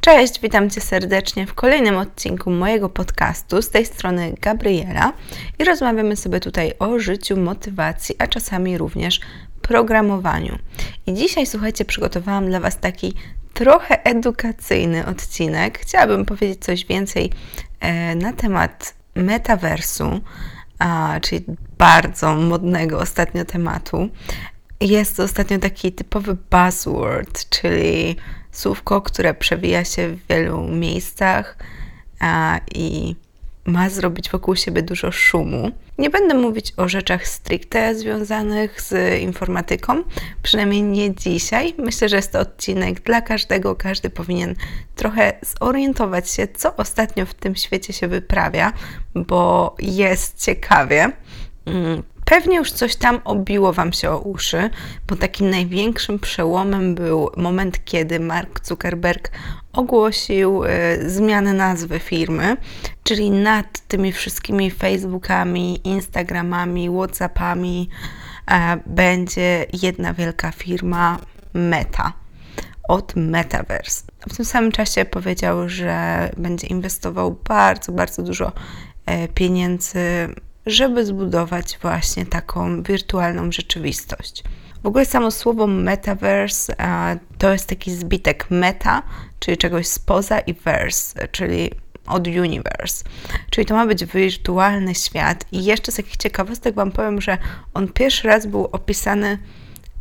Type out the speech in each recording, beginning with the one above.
Cześć, witam Cię serdecznie w kolejnym odcinku mojego podcastu. Z tej strony Gabriela i rozmawiamy sobie tutaj o życiu, motywacji, a czasami również programowaniu. I dzisiaj, słuchajcie, przygotowałam dla Was taki trochę edukacyjny odcinek. Chciałabym powiedzieć coś więcej e, na temat metaversu, a, czyli bardzo modnego ostatnio tematu. Jest ostatnio taki typowy buzzword, czyli słówko, które przewija się w wielu miejscach a, i ma zrobić wokół siebie dużo szumu. Nie będę mówić o rzeczach stricte związanych z informatyką, przynajmniej nie dzisiaj. Myślę, że jest to odcinek dla każdego. Każdy powinien trochę zorientować się, co ostatnio w tym świecie się wyprawia, bo jest ciekawie. Pewnie już coś tam obiło Wam się o uszy, bo takim największym przełomem był moment, kiedy Mark Zuckerberg ogłosił y, zmianę nazwy firmy, czyli nad tymi wszystkimi Facebookami, Instagramami, Whatsappami y, będzie jedna wielka firma Meta od Metaverse. W tym samym czasie powiedział, że będzie inwestował bardzo, bardzo dużo y, pieniędzy żeby zbudować właśnie taką wirtualną rzeczywistość. W ogóle samo słowo metaverse to jest taki zbitek meta, czyli czegoś spoza i verse, czyli od universe. Czyli to ma być wirtualny świat. I jeszcze z takich ciekawostek Wam powiem, że on pierwszy raz był opisany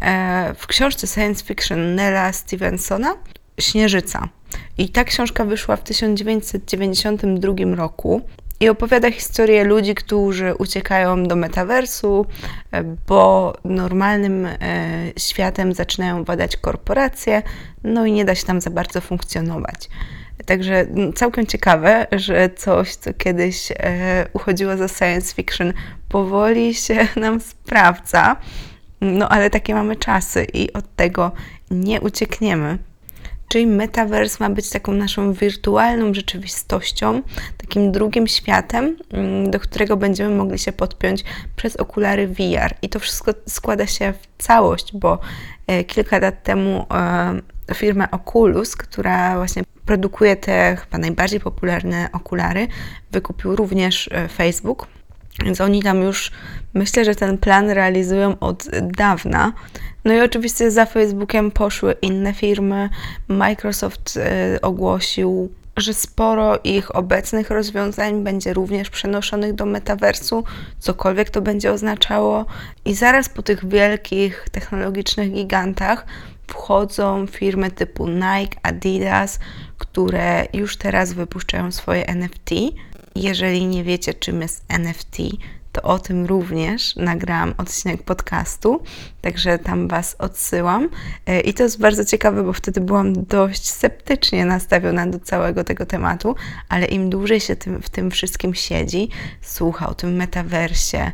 e, w książce science fiction Nella Stevensona Śnieżyca. I ta książka wyszła w 1992 roku i opowiada historię ludzi, którzy uciekają do metaversu, e, bo normalnym e, światem zaczynają władać korporacje, no i nie da się tam za bardzo funkcjonować. Także całkiem ciekawe, że coś, co kiedyś e, uchodziło za science fiction, powoli się nam sprawdza. No ale takie mamy czasy i od tego nie uciekniemy. Czyli metaverse ma być taką naszą wirtualną rzeczywistością, takim drugim światem, mm, do którego będziemy mogli się podpiąć przez okulary VR. I to wszystko składa się w całość, bo e, kilka lat temu e, firma Oculus, która właśnie produkuje te chyba najbardziej popularne okulary, wykupił również e, Facebook. Więc oni tam już myślę, że ten plan realizują od dawna. No i oczywiście za Facebookiem poszły inne firmy. Microsoft y, ogłosił, że sporo ich obecnych rozwiązań będzie również przenoszonych do metaversu, cokolwiek to będzie oznaczało. I zaraz po tych wielkich technologicznych gigantach wchodzą firmy typu Nike, Adidas, które już teraz wypuszczają swoje NFT. Jeżeli nie wiecie, czym jest NFT, to o tym również nagrałam odcinek podcastu, także tam Was odsyłam. E, I to jest bardzo ciekawe, bo wtedy byłam dość sceptycznie nastawiona do całego tego tematu, ale im dłużej się tym, w tym wszystkim siedzi, słucha o tym metaversie,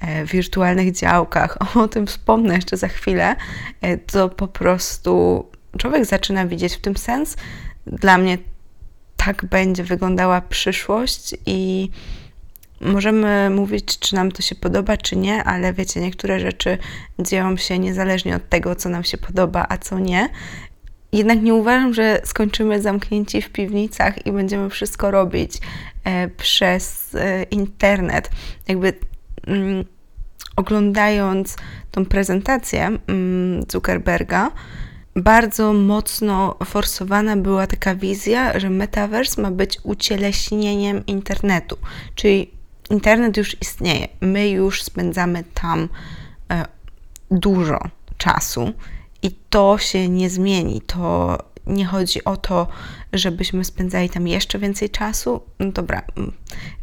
e, wirtualnych działkach, o tym wspomnę jeszcze za chwilę, e, to po prostu człowiek zaczyna widzieć w tym sens. Dla mnie tak będzie wyglądała przyszłość i możemy mówić, czy nam to się podoba, czy nie, ale wiecie, niektóre rzeczy dzieją się niezależnie od tego, co nam się podoba, a co nie. Jednak nie uważam, że skończymy zamknięci w piwnicach i będziemy wszystko robić e, przez e, internet. Jakby mm, oglądając tą prezentację mm, Zuckerberga, bardzo mocno forsowana była taka wizja, że metaverse ma być ucieleśnieniem internetu. Czyli internet już istnieje, my już spędzamy tam e, dużo czasu i to się nie zmieni. To nie chodzi o to, żebyśmy spędzali tam jeszcze więcej czasu. No dobra, mm,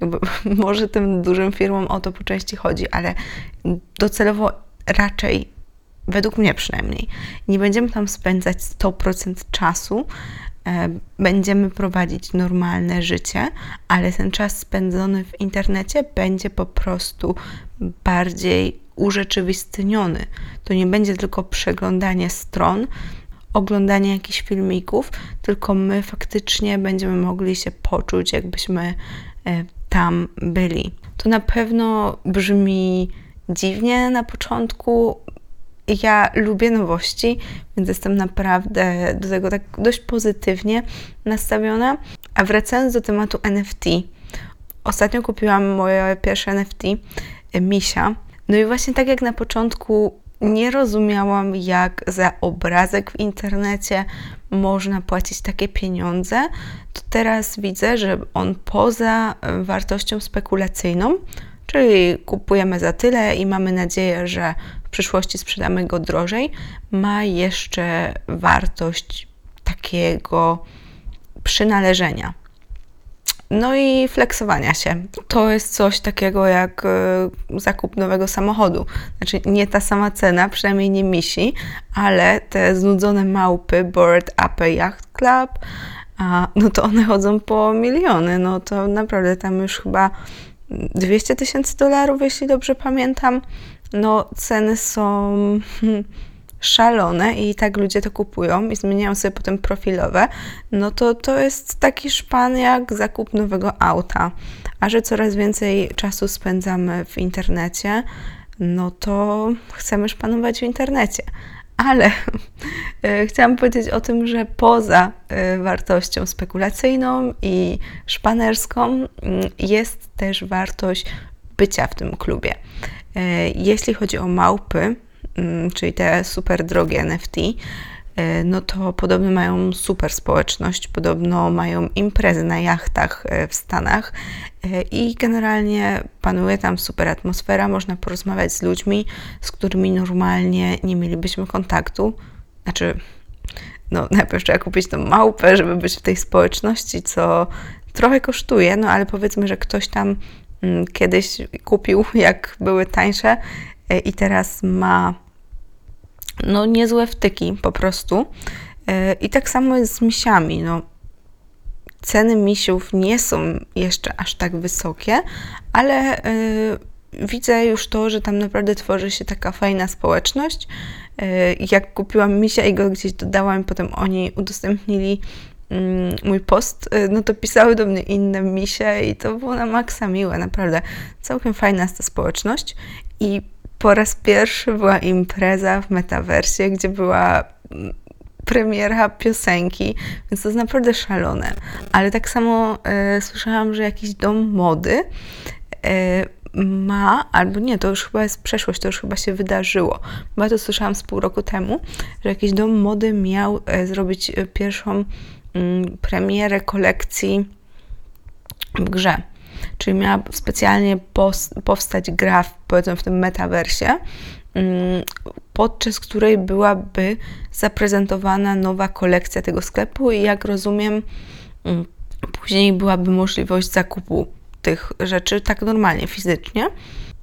jakby, może tym dużym firmom o to po części chodzi, ale docelowo raczej, według mnie przynajmniej, nie będziemy tam spędzać 100% czasu, E, będziemy prowadzić normalne życie, ale ten czas spędzony w internecie będzie po prostu bardziej urzeczywistniony. To nie będzie tylko przeglądanie stron, oglądanie jakichś filmików, tylko my faktycznie będziemy mogli się poczuć, jakbyśmy e, tam byli. To na pewno brzmi dziwnie na początku, ja lubię nowości, więc jestem naprawdę do tego tak dość pozytywnie nastawiona. A wracając do tematu NFT, ostatnio kupiłam moje pierwsze NFT, e, Misia. No i właśnie tak jak na początku nie rozumiałam, jak za obrazek w internecie można płacić takie pieniądze, to teraz widzę, że on poza e, wartością spekulacyjną, czyli kupujemy za tyle i mamy nadzieję, że przyszłości sprzedamy go drożej, ma jeszcze wartość takiego przynależenia. No i flexowania się. To jest coś takiego jak y, zakup nowego samochodu. Znaczy nie ta sama cena, przynajmniej nie misi, ale te znudzone małpy Bored Ape Yacht Club, no to one chodzą po miliony. No to naprawdę tam już chyba 200 tysięcy dolarów, jeśli dobrze pamiętam. No ceny są szalone i tak ludzie to kupują i zmieniają sobie potem profilowe, no to to jest taki szpan jak zakup nowego auta. A że coraz więcej czasu spędzamy w internecie, no to chcemy szpanować w internecie. Ale e, chciałam powiedzieć o tym, że poza e, wartością spekulacyjną i szpanerską mm, jest też wartość bycia w tym klubie. E, jeśli chodzi o małpy, Mm, czyli te super drogie NFT, e, no to podobno mają super społeczność, podobno mają imprezy na jachtach e, w Stanach i generalnie panuje tam super atmosfera, można porozmawiać z ludźmi, z którymi normalnie nie mielibyśmy kontaktu. Znaczy, no najpierw trzeba kupić tą małpę, żeby być w tej społeczności, co trochę kosztuje, no ale powiedzmy, że ktoś tam kiedyś kupił, jak były tańsze i teraz ma no niezłe wtyki po prostu. E, I tak samo jest z misiami. No, ceny misiów nie są jeszcze aż tak wysokie, ale yy, widzę już to, że tam naprawdę tworzy się taka fajna społeczność. Jak kupiłam misia i go gdzieś dodałam, potem oni udostępnili mój post, no to pisały do mnie inne misie i to było na maksa miłe, naprawdę. Całkiem fajna jest ta społeczność i po raz pierwszy była impreza w metaversie, gdzie była mm, premiera piosenki, więc to jest naprawdę szalone. Ale tak samo e, słyszałam, że jakiś dom mody e, ma, albo nie, to już chyba jest przeszłość, to już chyba się wydarzyło, ja to słyszałam z pół roku temu, że jakiś dom mody miał e, zrobić pierwszą mm, premierę kolekcji w grze. Czyli miała specjalnie powstać gra w, powiedzmy w tym metaversie, mm, podczas której byłaby zaprezentowana nowa kolekcja tego sklepu i jak rozumiem, mm, później byłaby możliwość zakupu tych rzeczy tak normalnie, fizycznie,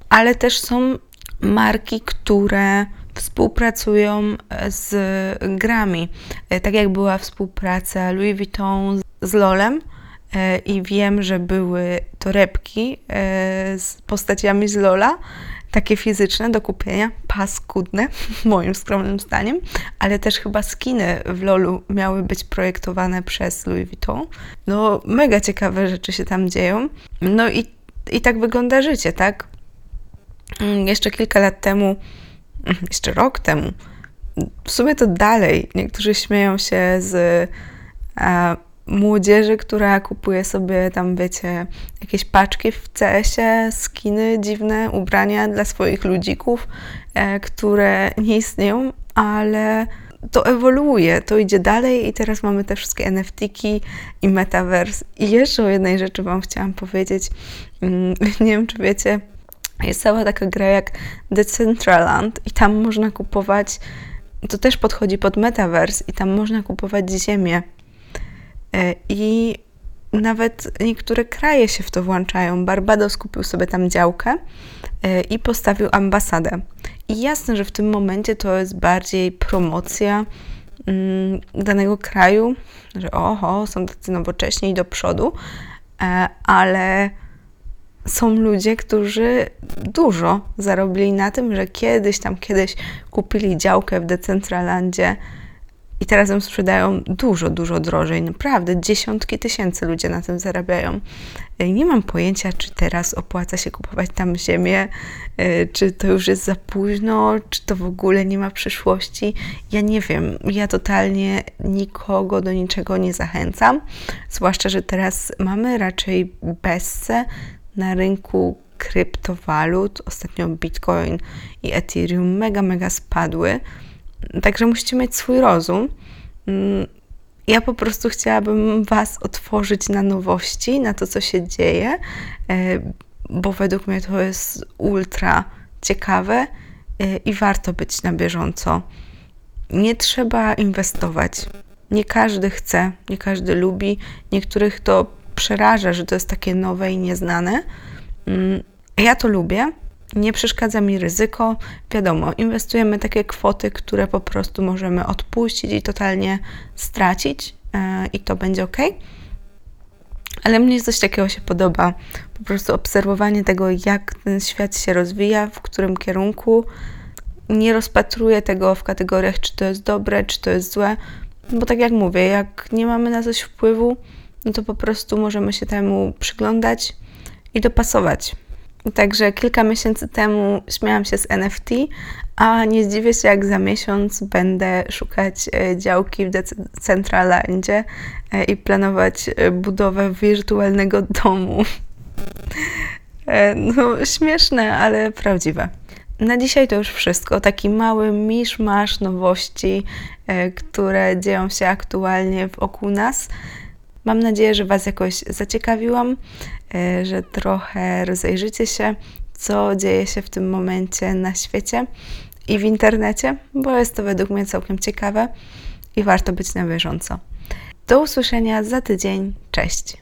ale też są marki, które współpracują z grami. Tak jak była współpraca Louis Vuitton z LOLem, E, i wiem, że były torebki e, z postaciami z Lola, takie fizyczne do kupienia, paskudne, moim skromnym zdaniem, ale też chyba skiny w Lolu miały być projektowane przez Louis Vuitton. No, mega ciekawe rzeczy się tam dzieją. No i, i tak wygląda życie, tak? Mm, jeszcze kilka lat temu, jeszcze rok temu, w sumie to dalej, niektórzy śmieją się z młodzieży, która kupuje sobie tam, wiecie, jakieś paczki w CS-ie, skiny, dziwne ubrania dla swoich ludzików, e, które nie istnieją, ale to ewoluuje, to idzie dalej i teraz mamy te wszystkie NFT-ki i metaverse. I jeszcze o jednej rzeczy Wam chciałam powiedzieć. Mm, nie wiem, czy wiecie, jest cała taka gra jak Decentraland i tam można kupować, to też podchodzi pod metaverse i tam można kupować ziemię E, I nawet niektóre kraje się w to włączają. Barbados kupił sobie tam działkę e, i postawił ambasadę. I jasne, że w tym momencie to jest bardziej promocja mm, danego kraju, że oho, są tacy nowocześni i do przodu, e, ale są ludzie, którzy dużo zarobili na tym, że kiedyś tam kiedyś kupili działkę w Decentralandzie I teraz ją sprzedają dużo, dużo drożej. Naprawdę dziesiątki tysięcy ludzie na tym zarabiają. Nie mam pojęcia, czy teraz opłaca się kupować tam ziemię, y, czy to już jest za późno, czy to w ogóle nie ma przyszłości. Ja nie wiem. Ja totalnie nikogo do niczego nie zachęcam. Zwłaszcza, że teraz mamy raczej bezce na rynku kryptowalut. Ostatnio Bitcoin i Ethereum mega, mega spadły. Także musicie mieć swój rozum. Mm, ja po prostu chciałabym Was otworzyć na nowości, na to, co się dzieje, e, bo według mnie to jest ultra ciekawe e, i warto być na bieżąco. Nie trzeba inwestować. Nie każdy chce, nie każdy lubi. Niektórych to przeraża, że to jest takie nowe i nieznane. Mm, ja to lubię nie przeszkadza mi ryzyko. Wiadomo, inwestujemy takie kwoty, które po prostu możemy odpuścić i totalnie stracić, e, i to będzie ok. Ale mnie coś takiego się podoba. Po prostu obserwowanie tego, jak ten świat się rozwija, w którym kierunku. Nie rozpatruję tego w kategoriach, czy to jest dobre, czy to jest złe, bo tak jak mówię, jak nie mamy na coś wpływu, no to po prostu możemy się temu przyglądać i dopasować. Także kilka miesięcy temu śmiałam się z NFT, a nie zdziwię się, jak za miesiąc będę szukać e, działki w Decentralandzie e, i planować e, budowę wirtualnego domu. No, śmieszne, ale prawdziwe. Na dzisiaj to już wszystko. Taki mały misz-masz nowości, które dzieją się aktualnie wokół nas. Mam nadzieję, że Was jakoś zaciekawiłam, e, że trochę rozejrzycie się, co dzieje się w tym momencie na świecie i w internecie, bo jest to według mnie całkiem ciekawe i warto być na bieżąco. Do usłyszenia za tydzień. Cześć!